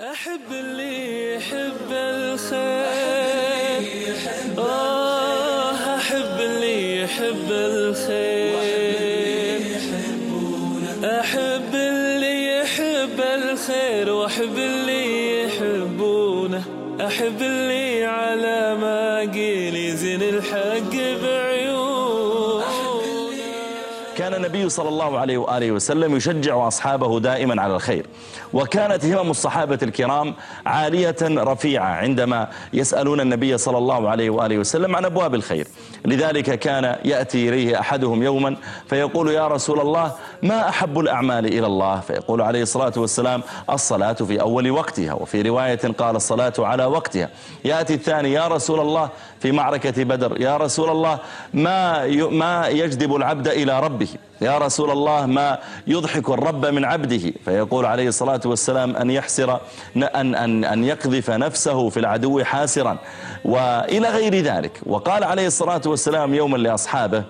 أحب اللي يحب الخير. آه أحب اللي يحب الخير. أحب اللي يحب الخير وأحب اللي يحبونه. أحب اللي كان النبي صلى الله عليه وآله وسلم يشجع أصحابه دائما على الخير. وكانت همم الصحابة الكرام عالية رفيعة عندما يسألون النبي صلى الله عليه وآله وسلم عن أبواب الخير. لذلك كان يأتي إليه أحدهم يوما فيقول يا رسول الله ما أحب الأعمال إلى الله؟ فيقول عليه الصلاة والسلام الصلاة في أول وقتها. وفي رواية قال الصلاة على وقتها. يأتي الثاني يا رسول الله في معركة بدر يا رسول الله ما ما يجذب العبد إلى ربه؟ يا رسول الله ما يضحك الرب من عبده. فيقول عليه الصلاة والسلام أن يحسر أن, أن, أن يقذف نفسه في العدو حاسرا وإلى غير ذلك. وقال عليه الصلاة والسلام يوما لأصحابه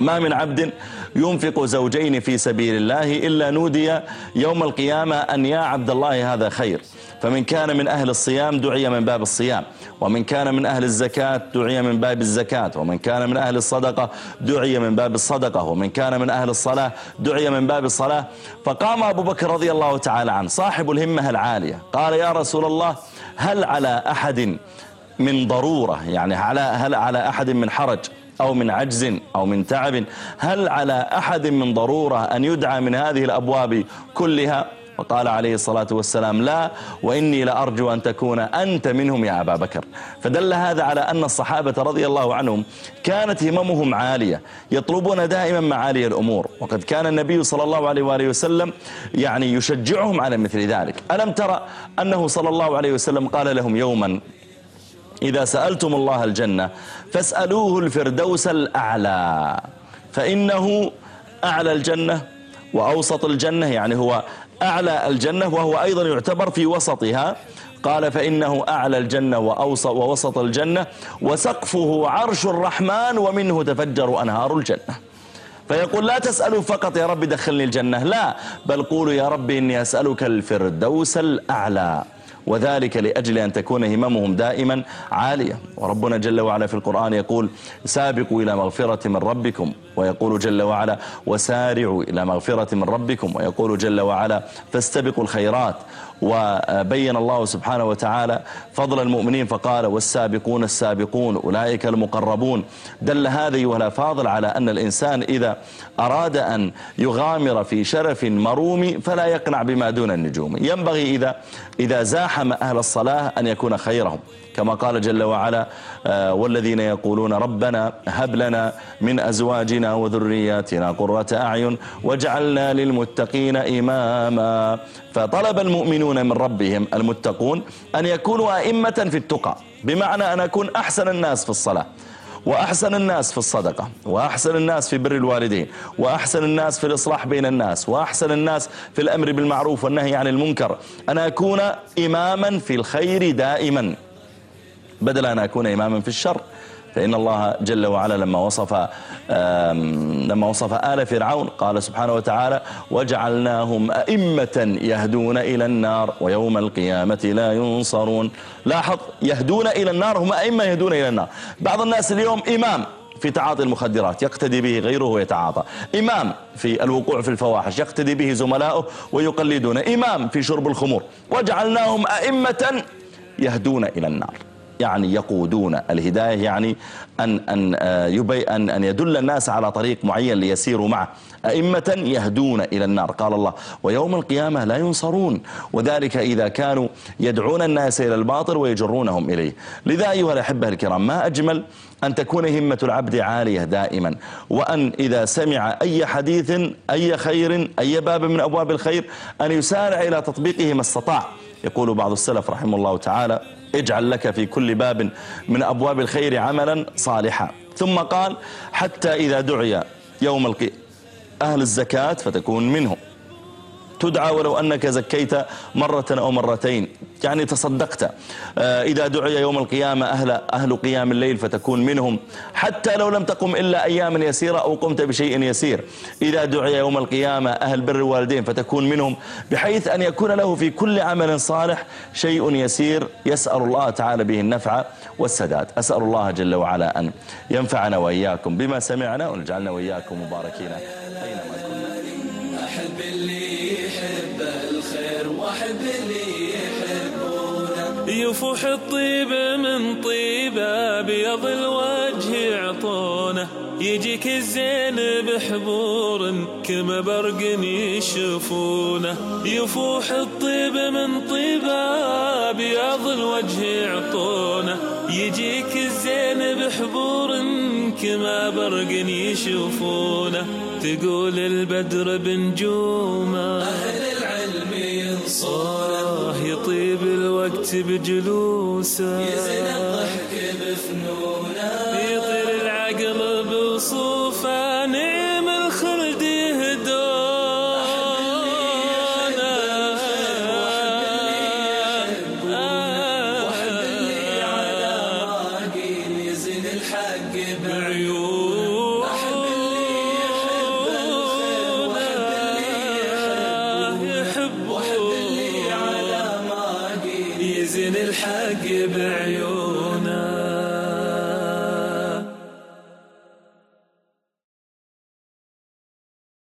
ما من عبد ينفق زوجين في سبيل الله إلا نودي يوم القيامة أن يا عبد الله هذا خير. فمن كان من أهل الصيام دعي من باب الصيام ومن كان من أهل الزكاة دعي من باب الزكاة ومن كان من أهل الصدقة دعي من باب الصدقة ومن كان من أهل الصلاة دعي من باب الصلاة. فقام أبو بكر رضي الله تعالى عنه صاحب الهمة العالية قال يا رسول الله هل على أحد من ضرورة يعني على هل على أحد من حرج أو من عجز أو من تعب؟ هل على أحد من ضرورة أن يدعى من هذه الأبواب كلها؟ وقال عليه الصلاة والسلام لا وإني لأرجو أن تكون أنت منهم يا أبا بكر. فدل هذا على أن الصحابة رضي الله عنهم كانت هممهم عالية يطلبون دائما معالي الأمور. وقد كان النبي صلى الله عليه وآله وسلم يعني يشجعهم على مثل ذلك. ألم ترى أنه صلى الله عليه وسلم قال لهم يوما إذا سألتم الله الجنة فاسألوه الفردوس الأعلى. فإنه أعلى الجنة وأوسط الجنة يعني هو أعلى الجنة وهو أيضا يعتبر في وسطها. قال فإنه أعلى الجنة وأوسط ووسط الجنة وسقفه عرش الرحمن ومنه تفجر أنهار الجنة. فيقول لا تسألوا فقط يا رب دخلني الجنة لا بل قولوا يا رب إني أسألك الفردوس الأعلى. وذلك لأجل أن تكون هممهم دائما عالية. وربنا جل وعلا في القرآن يقول سابقوا إلى مغفرة من ربكم. ويقول جل وعلا وسارعوا إلى مغفرة من ربكم. ويقول جل وعلا فاستبقوا الخيرات. وبين الله سبحانه وتعالى فضل المؤمنين فقال والسابقون السابقون أولئك المقربون دل هذا أيها فاضل على أن الإنسان إذا أراد أن يغامر في شرف مروم فلا يقنع بما دون النجوم. ينبغي إذا, إذا زاحم أهل الصلاة أن يكون خيرهم. كما قال جل وعلا آه، والذين يقولون ربنا هب لنا من أزواجنا وذرياتنا قرة أعين واجعلنا للمتقين إماما فطلب المؤمنون من ربهم المتقون أن يكونوا أئمة في التقى. بمعنى أن أكون أحسن الناس في الصلاة وأحسن الناس في الصدقة وأحسن الناس في بر الوالدين وأحسن الناس في الإصلاح بين الناس وأحسن الناس في الأمر بالمعروف والنهي عن المنكر. أن أكون إماما في الخير دائما. بدل أن أكون إماما في الشر. فإن الله جل وعلا لما وصف لما وصف آل فرعون قال سبحانه وتعالى وجعلناهم أئمة يهدون إلى النار ويوم القيامة لا ينصرون. لاحظ يهدون إلى النار هم أئمة يهدون إلى النار. بعض الناس اليوم إمام في تعاطي المخدرات يقتدي به غيره ويتعاطى. إمام في الوقوع في الفواحش يقتدي به زملاؤه ويقلدون إمام في شرب الخمور وجعلناهم أئمة يهدون إلى النار. يعني يقودون. الهداية يعني أن, أن, آه، يبي أن, أن يدل الناس على طريق معين ليسيروا معه. أئمة يهدون إلى النار. قال الله ويوم القيامة لا ينصرون. وذلك إذا كانوا يدعون الناس إلى الباطل ويجرونهم إليه. لذا أيها الأحبة الكرام ما أجمل أن تكون همة العبد عالية دائما وأن إذا سمع أي حديث أي خير أي باب من أبواب الخير أن يسارع إلى تطبيقه ما استطاع. يقول بعض السلف رحمه الله تعالى اجعل لك في كل باب من أبواب الخير عملا صالحا. ثم قال حتى إذا دعي يوم القيامة أهل الزكاة فتكون منهم. تدعى ولو أنك زكيت مرة أو مرتين. يعني تصدقت. آه، إذا دعي يوم القيامة أهل, أهل قيام الليل فتكون منهم. حتى لو لم تقم إلا أياما يسيرة أو قمت بشيء يسير. إذا دعي يوم القيامة أهل بر الوالدين فتكون منهم. بحيث أن يكون له في كل عمل صالح شيء يسير. يسأل الله تعالى به النفع والسداد. أسأل الله جل وعلا أن ينفعنا وإياكم بما سمعنا ونجعلنا وإياكم مباركين أينما اللي يحبونه. يفوح الطيب من طيبه بيض الوجه يعطونه. يجيك الزين بحبور كما برق يشوفونه. يفوح الطيب من طيبه بيض الوجه يعطونه. يجيك الزين بحبور كما برق يشوفونه. تقول البدر بنجومه أهل ينصونه يطيب الوقت بجلوسه. يزن الضحك الحق بعيون.